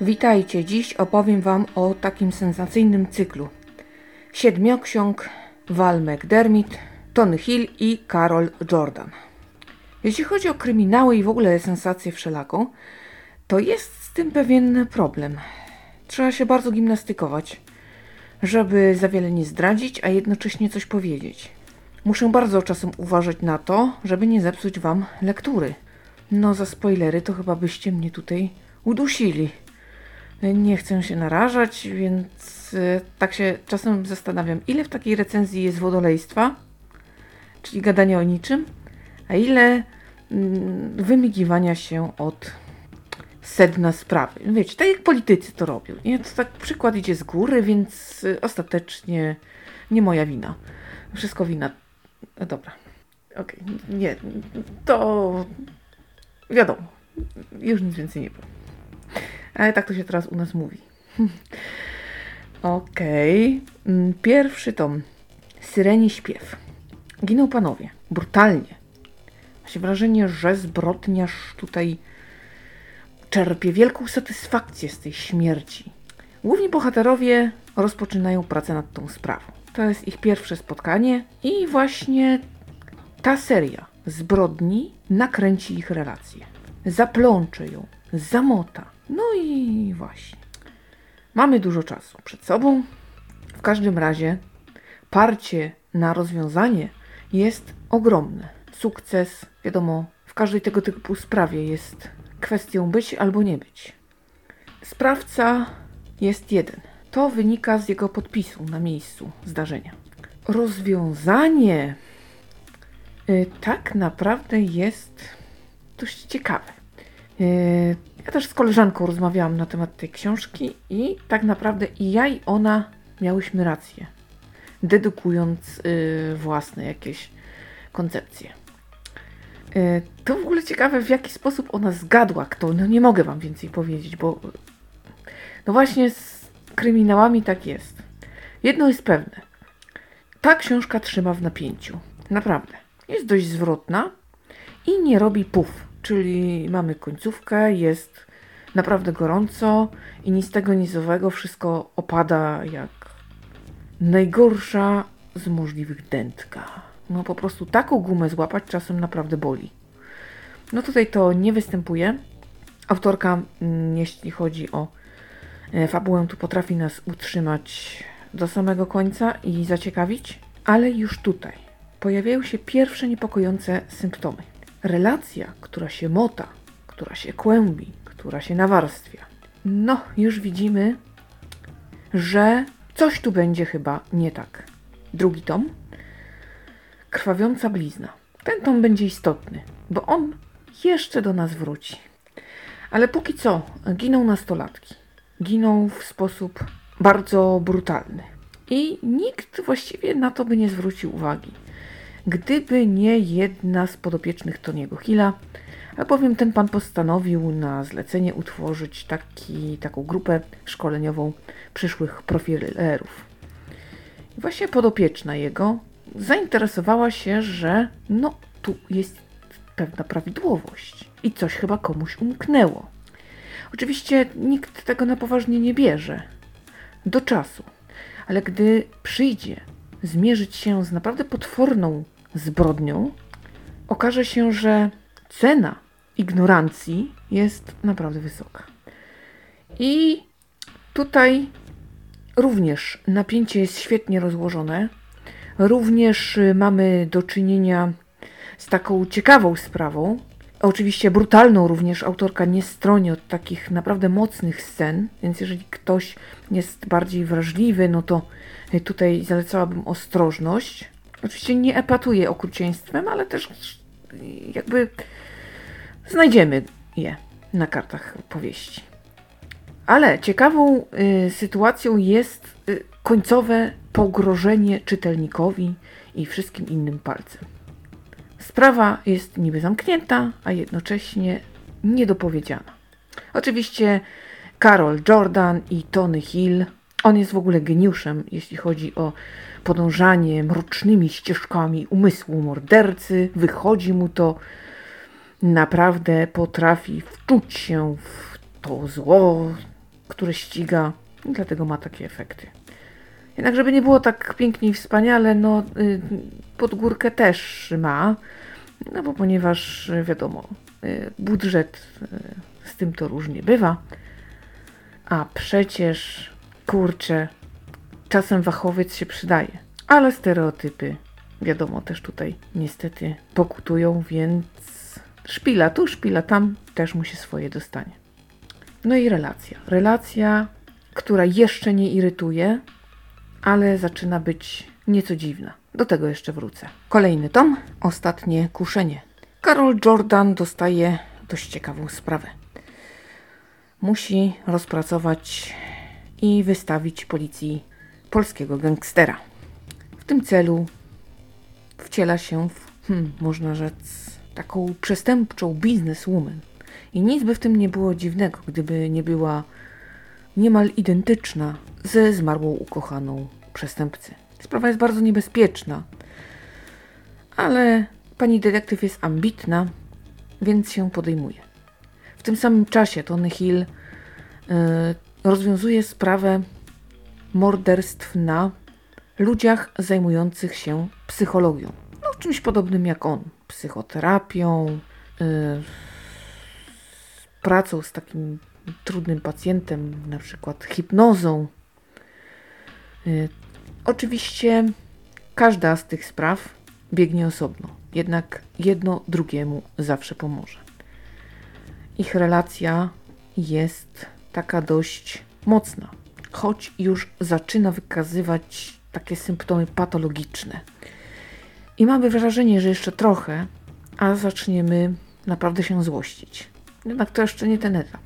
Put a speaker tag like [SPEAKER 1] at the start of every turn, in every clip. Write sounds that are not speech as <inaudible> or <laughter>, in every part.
[SPEAKER 1] Witajcie, dziś opowiem Wam o takim sensacyjnym cyklu. Siedmioksiąg Val McDermott, Tony Hill i Carol Jordan. Jeśli chodzi o kryminały i w ogóle sensację wszelaką, to jest z tym pewien problem. Trzeba się bardzo gimnastykować, żeby za wiele nie zdradzić, a jednocześnie coś powiedzieć. Muszę bardzo czasem uważać na to, żeby nie zepsuć Wam lektury. No, za spoilery to chyba byście mnie tutaj udusili. Nie chcę się narażać, więc e, tak się czasem zastanawiam, ile w takiej recenzji jest wodolejstwa, czyli gadania o niczym, a ile mm, wymigiwania się od sedna sprawy. Wiecie, tak jak politycy to robią. Nie? To tak przykład idzie z góry, więc y, ostatecznie nie moja wina. Wszystko wina. No dobra. Okej, nie. To wiadomo. Już nic więcej nie powiem. Ale tak to się teraz u nas mówi. <laughs> Okej. Mm, Pierwszy tom. Syreni śpiew. Giną panowie. Brutalnie. Ma się wrażenie, że zbrodniarz tutaj czerpie wielką satysfakcję z tej śmierci. Główni bohaterowie rozpoczynają pracę nad tą sprawą. To jest ich pierwsze spotkanie i właśnie ta seria zbrodni nakręci ich relacje. Zaplącze ją, zamota. No i właśnie. Mamy dużo czasu przed sobą. W każdym razie parcie na rozwiązanie jest ogromne. Sukces, wiadomo, w każdej tego typu sprawie jest kwestią być albo nie być. Sprawca jest jeden. To wynika z jego podpisu na miejscu zdarzenia. Rozwiązanie y, tak naprawdę jest dość ciekawe. Ja też z koleżanką rozmawiałam na temat tej książki i tak naprawdę i ja i ona miałyśmy rację, dedukując y, własne jakieś koncepcje. Y, To w ogóle ciekawe, w jaki sposób ona zgadła kto. No nie mogę wam więcej powiedzieć, bo no właśnie z kryminałami tak jest. Jedno jest pewne. Ta książka trzyma w napięciu. Naprawdę. Jest dość zwrotna i nie robi puf. Czyli mamy końcówkę, jest naprawdę gorąco i nic tego nizowego wszystko opada jak najgorsza z możliwych dętka. No po prostu taką gumę złapać czasem naprawdę boli. No tutaj to nie występuje. Autorka, mm, jeśli chodzi o e, fabułę, tu potrafi nas utrzymać do samego końca i zaciekawić, ale już tutaj pojawiają się pierwsze niepokojące symptomy. Relacja, która się mota, która się kłębi, która się nawarstwia. No, już widzimy, że coś tu będzie chyba nie tak. Drugi tom. Krwawiąca blizna. Ten tom będzie istotny, bo on jeszcze do nas wróci. Ale póki co giną nastolatki. Giną w sposób bardzo brutalny. I nikt właściwie na to by nie zwrócił uwagi. Gdyby nie jedna z podopiecznych Toniego Hilla, albowiem ten pan postanowił na zlecenie utworzyć taki, taką grupę szkoleniową przyszłych profilerów. I właśnie podopieczna jego zainteresowała się, że no tu jest pewna prawidłowość i coś chyba komuś umknęło. Oczywiście nikt tego na poważnie nie bierze. Do czasu. Ale gdy przyjdzie zmierzyć się z naprawdę potworną zbrodnią, okaże się, że cena ignorancji jest naprawdę wysoka. I tutaj również napięcie jest świetnie rozłożone. Również y, mamy do czynienia z taką ciekawą sprawą. Oczywiście brutalną również autorka nie stroni od takich naprawdę mocnych scen, więc jeżeli ktoś jest bardziej wrażliwy, no to y, tutaj zalecałabym ostrożność. Oczywiście nie epatuje okrucieństwem, ale też jakby znajdziemy je na kartach powieści. Ale ciekawą y, sytuacją jest y, końcowe pogrożenie czytelnikowi i wszystkim innym palcem. Sprawa jest niby zamknięta, a jednocześnie niedopowiedziana. Oczywiście Carol Jordan i Tony Hill. On jest w ogóle geniuszem, jeśli chodzi o podążanie mrocznymi ścieżkami umysłu mordercy. Wychodzi mu to naprawdę potrafi wczuć się w to zło, które ściga i dlatego ma takie efekty. Jednak żeby nie było tak pięknie i wspaniale, no y, pod górkę też ma, no bo ponieważ y, wiadomo, y, budżet z tym to różnie bywa, a przecież kurczę, czasem wachowiec się przydaje, ale stereotypy wiadomo też tutaj niestety pokutują, więc szpila tu, szpila tam też mu się swoje dostanie. No i relacja. Relacja, która jeszcze nie irytuje, ale zaczyna być nieco dziwna. Do tego jeszcze wrócę. Kolejny tom, ostatnie kuszenie. Karol Jordan dostaje dość ciekawą sprawę. Musi rozpracować i wystawić policji polskiego gangstera. W tym celu wciela się w, hmm, można rzec, taką przestępczą bizneswoman. I nic by w tym nie było dziwnego, gdyby nie była niemal identyczna ze zmarłą ukochaną przestępcy. Sprawa jest bardzo niebezpieczna, ale pani detektyw jest ambitna, więc się podejmuje. W tym samym czasie Tony Hill yy, rozwiązuje sprawę morderstw na ludziach zajmujących się psychologią. No, czymś podobnym jak on. Psychoterapią, yy, pracą z takim trudnym pacjentem, na przykład hipnozą. Yy, oczywiście każda z tych spraw biegnie osobno, jednak jedno drugiemu zawsze pomoże. Ich relacja jest taka dość mocna, choć już zaczyna wykazywać takie symptomy patologiczne. I mamy wrażenie, że jeszcze trochę, a zaczniemy naprawdę się złościć. Jednak to jeszcze nie ten etap.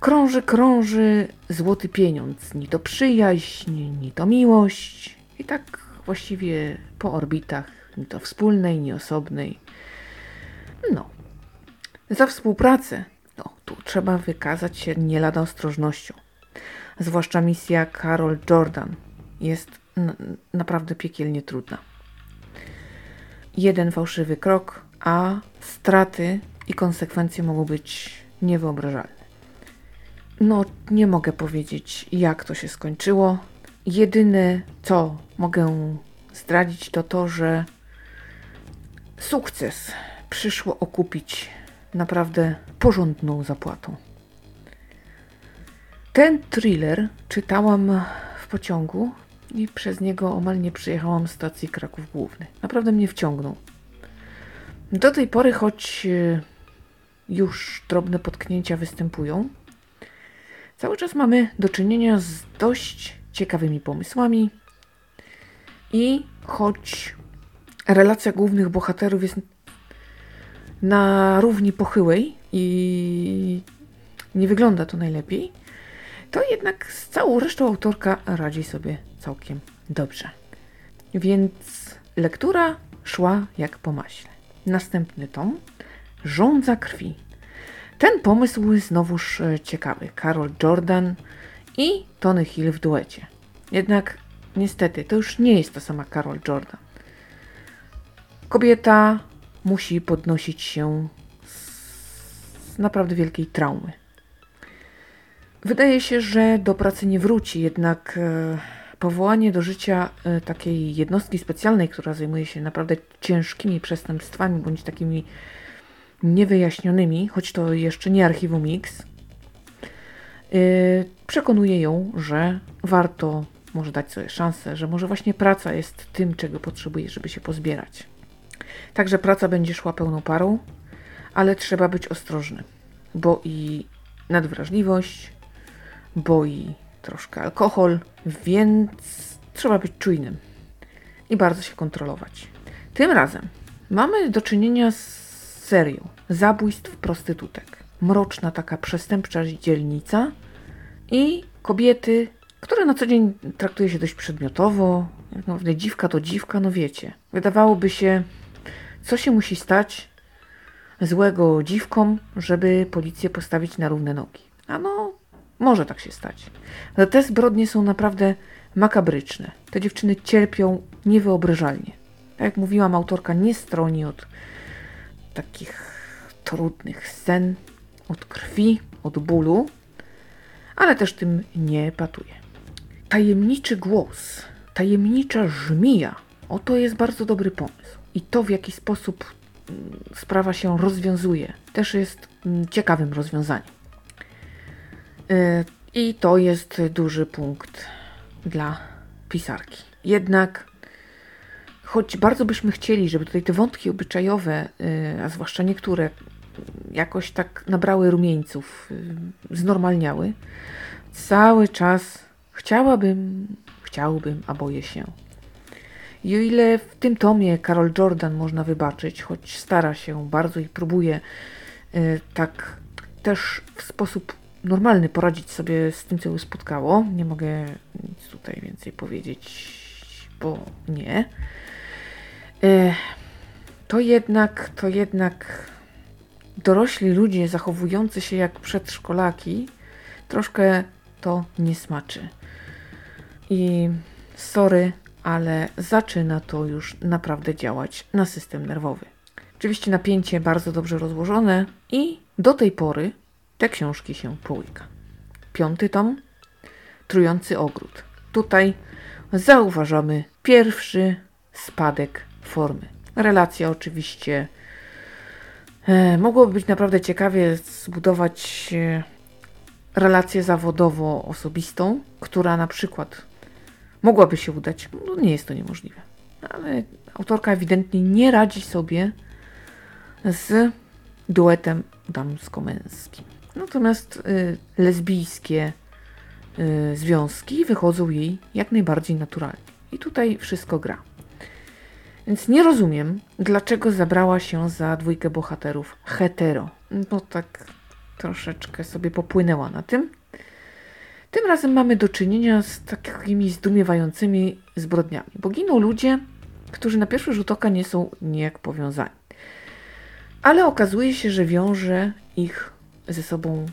[SPEAKER 1] Krąży, krąży złoty pieniądz. Ni to przyjaźń, ni to miłość. I tak właściwie po orbitach, ni to wspólnej, ni osobnej. No. Za współpracę, tu trzeba wykazać się nie lada ostrożnością. Zwłaszcza misja Carol Jordan jest naprawdę piekielnie trudna. Jeden fałszywy krok, a straty i konsekwencje mogą być niewyobrażalne. No, nie mogę powiedzieć, jak to się skończyło. Jedyne, co mogę zdradzić, to to, że sukces przyszło okupić naprawdę porządną zapłatą. Ten thriller czytałam w pociągu i przez niego omal nie przyjechałam z stacji Kraków Główny. Naprawdę mnie wciągnął. Do tej pory, choć e, już drobne potknięcia występują, cały czas mamy do czynienia z dość ciekawymi pomysłami i choć relacja głównych bohaterów jest na równi pochyłej i nie wygląda to najlepiej, to jednak z całą resztą autorka radzi sobie całkiem dobrze. Więc lektura szła jak po maśle. Następny tom Żądza krwi. Ten pomysł znowuż e, ciekawy. Carol Jordan i Tony Hill w duecie. Jednak niestety to już nie jest ta sama Carol Jordan. Kobieta musi podnosić się z naprawdę wielkiej traumy. Wydaje się, że do pracy nie wróci, jednak e, powołanie do życia e, takiej jednostki specjalnej, która zajmuje się naprawdę ciężkimi przestępstwami bądź takimi niewyjaśnionymi, choć to jeszcze nie archiwum X, e, przekonuje ją, że warto może dać sobie szansę, że może właśnie praca jest tym, czego potrzebuje, żeby się pozbierać. Także praca będzie szła pełną parą, ale trzeba być ostrożny, bo i nadwrażliwość, boi troszkę alkohol, więc trzeba być czujnym i bardzo się kontrolować. Tym razem mamy do czynienia z serią zabójstw prostytutek. Mroczna taka przestępcza dzielnica i kobiety, które na co dzień traktuje się dość przedmiotowo. No, dziwka to dziwka, no wiecie. Wydawałoby się, co się musi stać złego dziwkom, żeby policję postawić na równe nogi. A no, może tak się stać. Ale te zbrodnie są naprawdę makabryczne. Te dziewczyny cierpią niewyobrażalnie. Tak jak mówiłam, autorka nie stroni od takich trudnych scen, od krwi, od bólu, ale też tym nie patuje. Tajemniczy głos, tajemnicza żmija. Oto jest bardzo dobry pomysł. I to, w jaki sposób mm, sprawa się rozwiązuje, też jest mm, ciekawym rozwiązaniem. Y, I to jest duży punkt dla pisarki. Jednak, choć bardzo byśmy chcieli, żeby tutaj te wątki obyczajowe, y, a zwłaszcza niektóre, jakoś tak nabrały rumieńców, y, znormalniały, cały czas chciałabym, chciałbym, a boję się. I o ile w tym tomie Carol Jordan można wybaczyć, choć stara się bardzo i próbuje y, tak też w sposób normalny poradzić sobie z tym, co ją spotkało. Nie mogę nic tutaj więcej powiedzieć, bo nie. Y, to jednak, to jednak dorośli ludzie zachowujący się jak przedszkolaki troszkę to nie smaczy. I sorry, ale zaczyna to już naprawdę działać na system nerwowy. Oczywiście napięcie bardzo dobrze rozłożone i do tej pory te książki się połyka. Piąty tom, Trujący ogród. Tutaj zauważamy pierwszy spadek formy. Relacja oczywiście e, mogłoby być naprawdę ciekawie zbudować e, relację zawodowo-osobistą, która na przykład mogłaby się udać. No nie jest to niemożliwe. Ale autorka ewidentnie nie radzi sobie z duetem damsko-męskim. Natomiast y, lesbijskie y, związki wychodzą jej jak najbardziej naturalnie. I tutaj wszystko gra. Więc nie rozumiem, dlaczego zabrała się za dwójkę bohaterów hetero. No tak troszeczkę sobie popłynęła na tym. Tym razem mamy do czynienia z takimi zdumiewającymi zbrodniami, bo giną ludzie, którzy na pierwszy rzut oka nie są nijak powiązani. Ale okazuje się, że wiąże ich ze sobą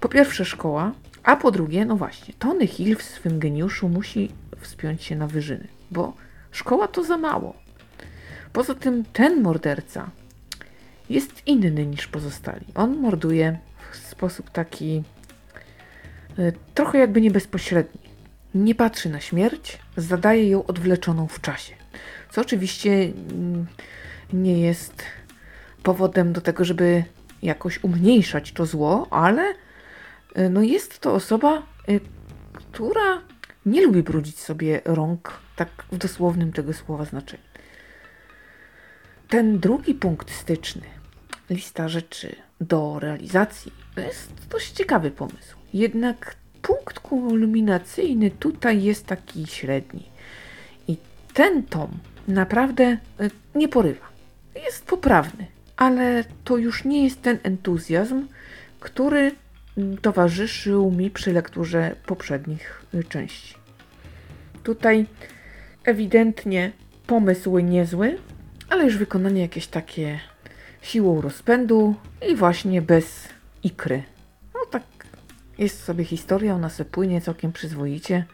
[SPEAKER 1] po pierwsze szkoła, a po drugie, no właśnie, Tony Hill w swym geniuszu musi wspiąć się na wyżyny, bo szkoła to za mało. Poza tym ten morderca jest inny niż pozostali. On morduje w sposób taki trochę jakby nie bezpośredni. Nie patrzy na śmierć, zadaje ją odwleczoną w czasie. Co oczywiście mm, nie jest powodem do tego, żeby jakoś umniejszać to zło, ale y, no jest to osoba, y, która nie lubi brudzić sobie rąk, tak w dosłownym tego słowa znaczeniu. Ten drugi punkt styczny, lista rzeczy do realizacji, to jest dość ciekawy pomysł. Jednak punkt kulminacyjny tutaj jest taki średni. I ten tom naprawdę y, nie porywa. Jest poprawny ale to już nie jest ten entuzjazm, który towarzyszył mi przy lekturze poprzednich y, części. Tutaj ewidentnie pomysł niezły, ale już wykonanie jakieś takie siłą rozpędu i właśnie bez ikry. Jest sobie historia, ona se płynie całkiem przyzwoicie.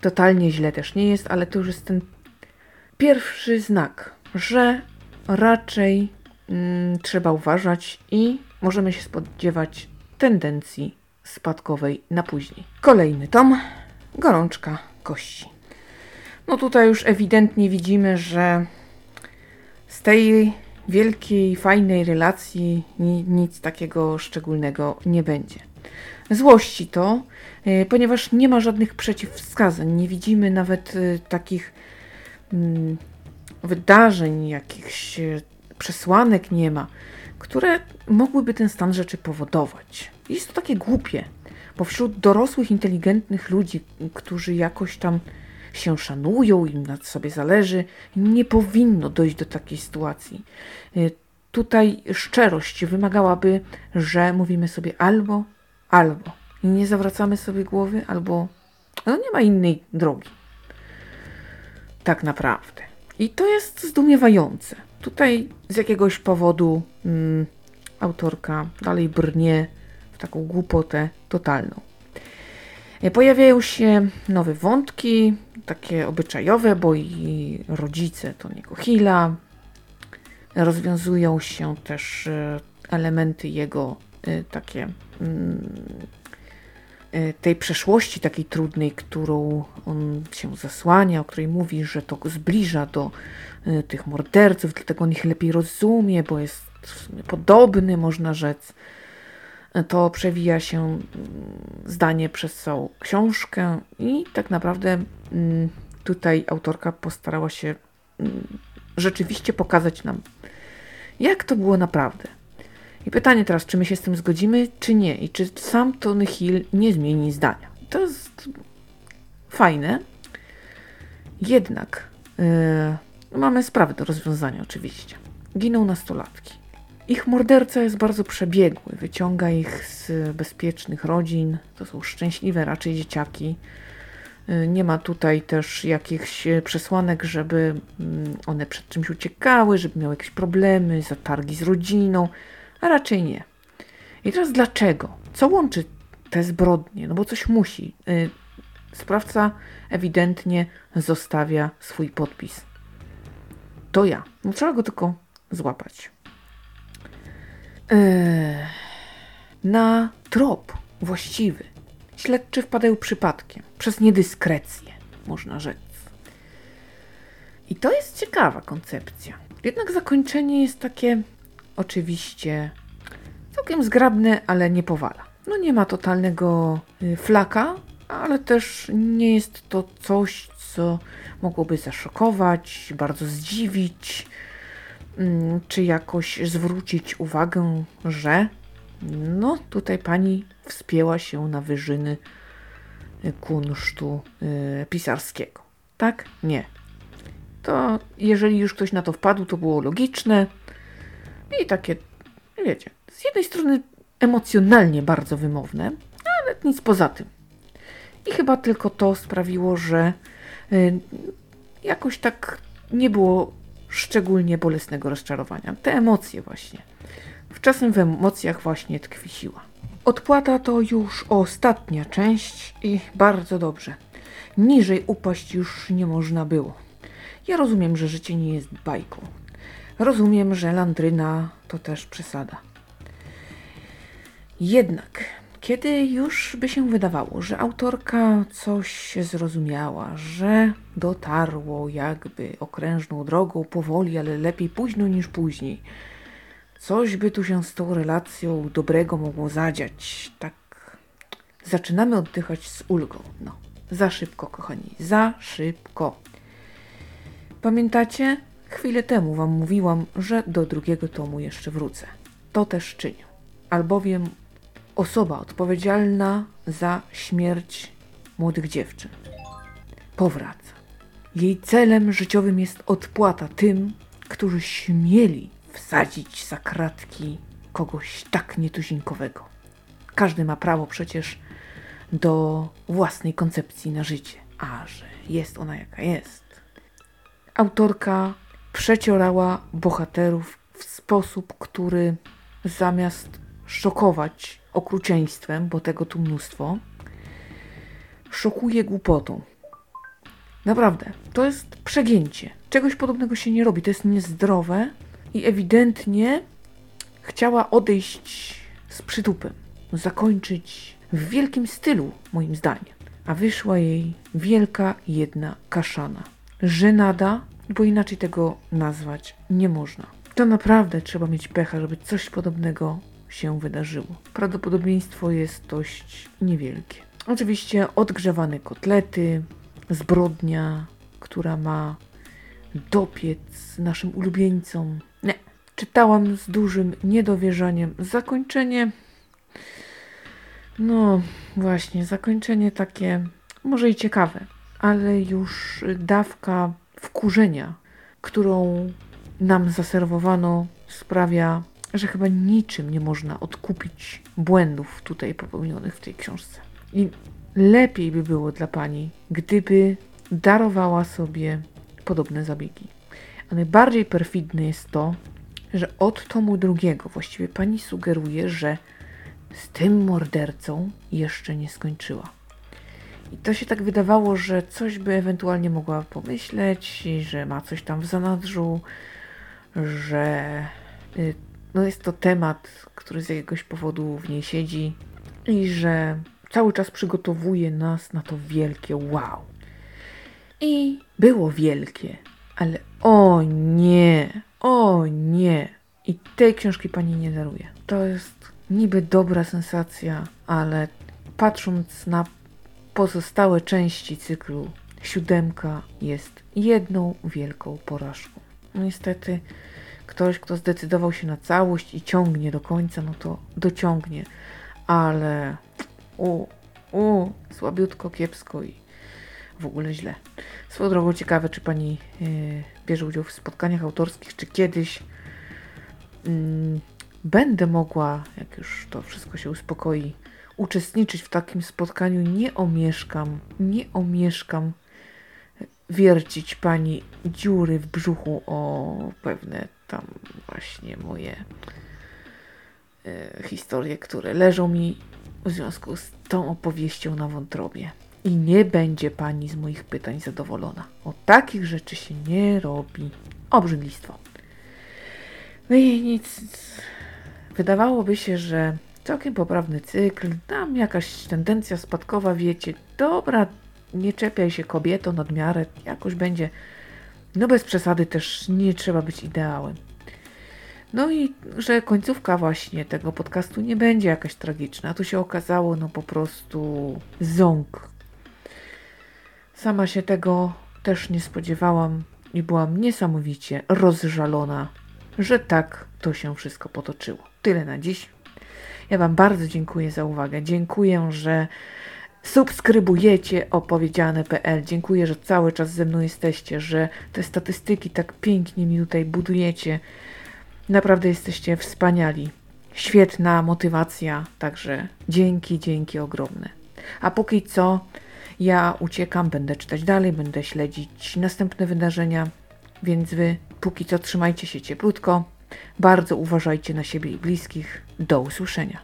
[SPEAKER 1] Totalnie źle też nie jest, ale to już jest ten pierwszy znak, że raczej mm, trzeba uważać i możemy się spodziewać tendencji spadkowej na później. Kolejny tom, gorączka kości. No tutaj już ewidentnie widzimy, że z tej wielkiej, fajnej relacji ni nic takiego szczególnego nie będzie. Złości to, y, ponieważ nie ma żadnych przeciwwskazań, nie widzimy nawet y, takich y, wydarzeń, jakichś przesłanek nie ma, które mogłyby ten stan rzeczy powodować. Jest to takie głupie, bo wśród dorosłych, inteligentnych ludzi, którzy jakoś tam się szanują, im na sobie zależy, nie powinno dojść do takiej sytuacji. Tutaj szczerość wymagałaby, że mówimy sobie albo, albo. Nie zawracamy sobie głowy, albo no nie ma innej drogi. Tak naprawdę. I to jest zdumiewające. Tutaj z jakiegoś powodu mm, autorka dalej brnie w taką głupotę totalną. E, pojawiają się nowe wątki, takie obyczajowe, bo i rodzice to niego Hilla. Rozwiązują się też e, elementy jego takie mm, e, tej przeszłości takiej trudnej, którą on się zasłania, o której mówi, że to zbliża do e, tych morderców, dlatego on ich lepiej rozumie, bo jest podobny, można rzec. To przewija się mm, zdanie przez całą książkę i tak naprawdę mm, tutaj autorka postarała się rzeczywiście pokazać nam, jak to było naprawdę. I pytanie teraz, czy my się z tym zgodzimy, czy nie? I czy sam Tony Hill nie zmieni zdania? To jest fajne. Jednak yy, mamy sprawę do rozwiązania, oczywiście. Giną nastolatki. Ich morderca jest bardzo przebiegły, wyciąga ich z bezpiecznych rodzin. To są szczęśliwe raczej dzieciaki. Y, nie ma tutaj też jakichś przesłanek, żeby mm, one przed czymś uciekały, żeby miały jakieś problemy, zatargi z rodziną, a raczej nie. I teraz dlaczego? Co łączy te zbrodnie? No bo coś musi. Y, sprawca ewidentnie zostawia swój podpis. To ja. No trzeba go tylko złapać. Eee, na trop właściwy śledczy wpadają przypadkiem, przez niedyskrecję, można rzec. I to jest ciekawa koncepcja. Jednak zakończenie jest takie oczywiście całkiem zgrabne, ale nie powala. No nie ma totalnego y, flaka, ale też nie jest to coś, co mogłoby zaszokować, bardzo zdziwić, mm, czy jakoś zwrócić uwagę, że no tutaj pani wspięła się na wyżyny kunsztu y, pisarskiego. Tak? Nie. To jeżeli już ktoś na to wpadł, to było logiczne i takie, wiecie, z jednej strony emocjonalnie bardzo wymowne, ale nic poza tym. I chyba tylko to sprawiło, że y, jakoś tak nie było szczególnie bolesnego rozczarowania. Te emocje właśnie. Wczasem w emocjach właśnie tkwi siła. Odpłata to już ostatnia część i bardzo dobrze. Niżej upaść już nie można było. Ja rozumiem, że życie nie jest bajką. Rozumiem, że landryna to też przesada. Jednak, kiedy już by się wydawało, że autorka coś zrozumiała, że dotarło jakby okrężną drogą powoli, ale lepiej późno niż później, Coś by tu się z tą relacją dobrego mogło zadziać. Tak zaczynamy oddychać z ulgą. No, za szybko, kochani, za szybko. Pamiętacie? Chwilę temu wam mówiłam, że do drugiego tomu jeszcze wrócę. To też czynię. Albowiem osoba odpowiedzialna za śmierć młodych dziewczyn powraca. Jej celem życiowym jest odpłata tym, którzy śmieli wsadzić za kratki kogoś tak nietuzinkowego. Każdy ma prawo przecież do własnej koncepcji na życie, a że jest ona jaka jest. Autorka przeciorała bohaterów w sposób, który zamiast szokować okrucieństwem, bo tego tu mnóstwo, szokuje głupotą. Naprawdę, to jest przegięcie. Czegoś podobnego się nie robi. To jest niezdrowe, i ewidentnie chciała odejść z przytupem, zakończyć w wielkim stylu, moim zdaniem. A wyszła jej wielka jedna kaszana. Żenada, bo inaczej tego nazwać nie można. To naprawdę trzeba mieć pecha, żeby coś podobnego się wydarzyło. Prawdopodobieństwo jest dość niewielkie. Oczywiście odgrzewane kotlety, zbrodnia, która ma dopiec naszym ulubieńcom, Czytałam z dużym niedowierzaniem. Zakończenie. No, właśnie, zakończenie takie może i ciekawe, ale już dawka wkurzenia, którą nam zaserwowano, sprawia, że chyba niczym nie można odkupić błędów tutaj popełnionych w tej książce. I lepiej by było dla pani, gdyby darowała sobie podobne zabiegi. A najbardziej perfidne jest to, że od tomu drugiego właściwie pani sugeruje, że z tym mordercą jeszcze nie skończyła. I to się tak wydawało, że coś by ewentualnie mogła pomyśleć, że ma coś tam w zanadrzu, że y, no jest to temat, który z jakiegoś powodu w niej siedzi i że cały czas przygotowuje nas na to wielkie wow. I było wielkie, ale o nie, o nie. I tej książki pani nie daruje. To jest niby dobra sensacja, ale patrząc na pozostałe części cyklu, siódemka jest jedną wielką porażką. No niestety, ktoś, kto zdecydował się na całość i ciągnie do końca, no to dociągnie, ale u, u, słabiutko, kiepsko i w ogóle źle. Swoją drogą ciekawe, czy pani yy, bierze udział w spotkaniach autorskich, czy kiedyś yy, będę mogła, jak już to wszystko się uspokoi, uczestniczyć w takim spotkaniu. Nie omieszkam, nie omieszkam wiercić pani dziury w brzuchu o pewne tam właśnie moje e, historie, które leżą mi w związku z tą opowieścią na wątrobie. I nie będzie pani z moich pytań zadowolona. O takich rzeczy się nie robi. Obrzydlistwo. No i nic. Wydawałoby się, że całkiem poprawny cykl, tam jakaś tendencja spadkowa, wiecie, dobra, nie czepiaj się kobieto nadmiarę, jakoś będzie, no bez przesady też nie trzeba być ideałem. No i że końcówka właśnie tego podcastu nie będzie jakaś tragiczna. Tu się okazało, no po prostu ząg. Sama się tego też nie spodziewałam i byłam niesamowicie rozżalona, że tak to się wszystko potoczyło. Tyle na dziś. Ja Wam bardzo dziękuję za uwagę. Dziękuję, że subskrybujecie opowiedziane.pl. Dziękuję, że cały czas ze mną jesteście, że te statystyki tak pięknie mi tutaj budujecie. Naprawdę jesteście wspaniali. Świetna motywacja, także dzięki, dzięki ogromne. A póki co ja uciekam, będę czytać dalej, będę śledzić następne wydarzenia, więc wy póki co trzymajcie się cieplutko. Bardzo uważajcie na siebie i bliskich. Do usłyszenia.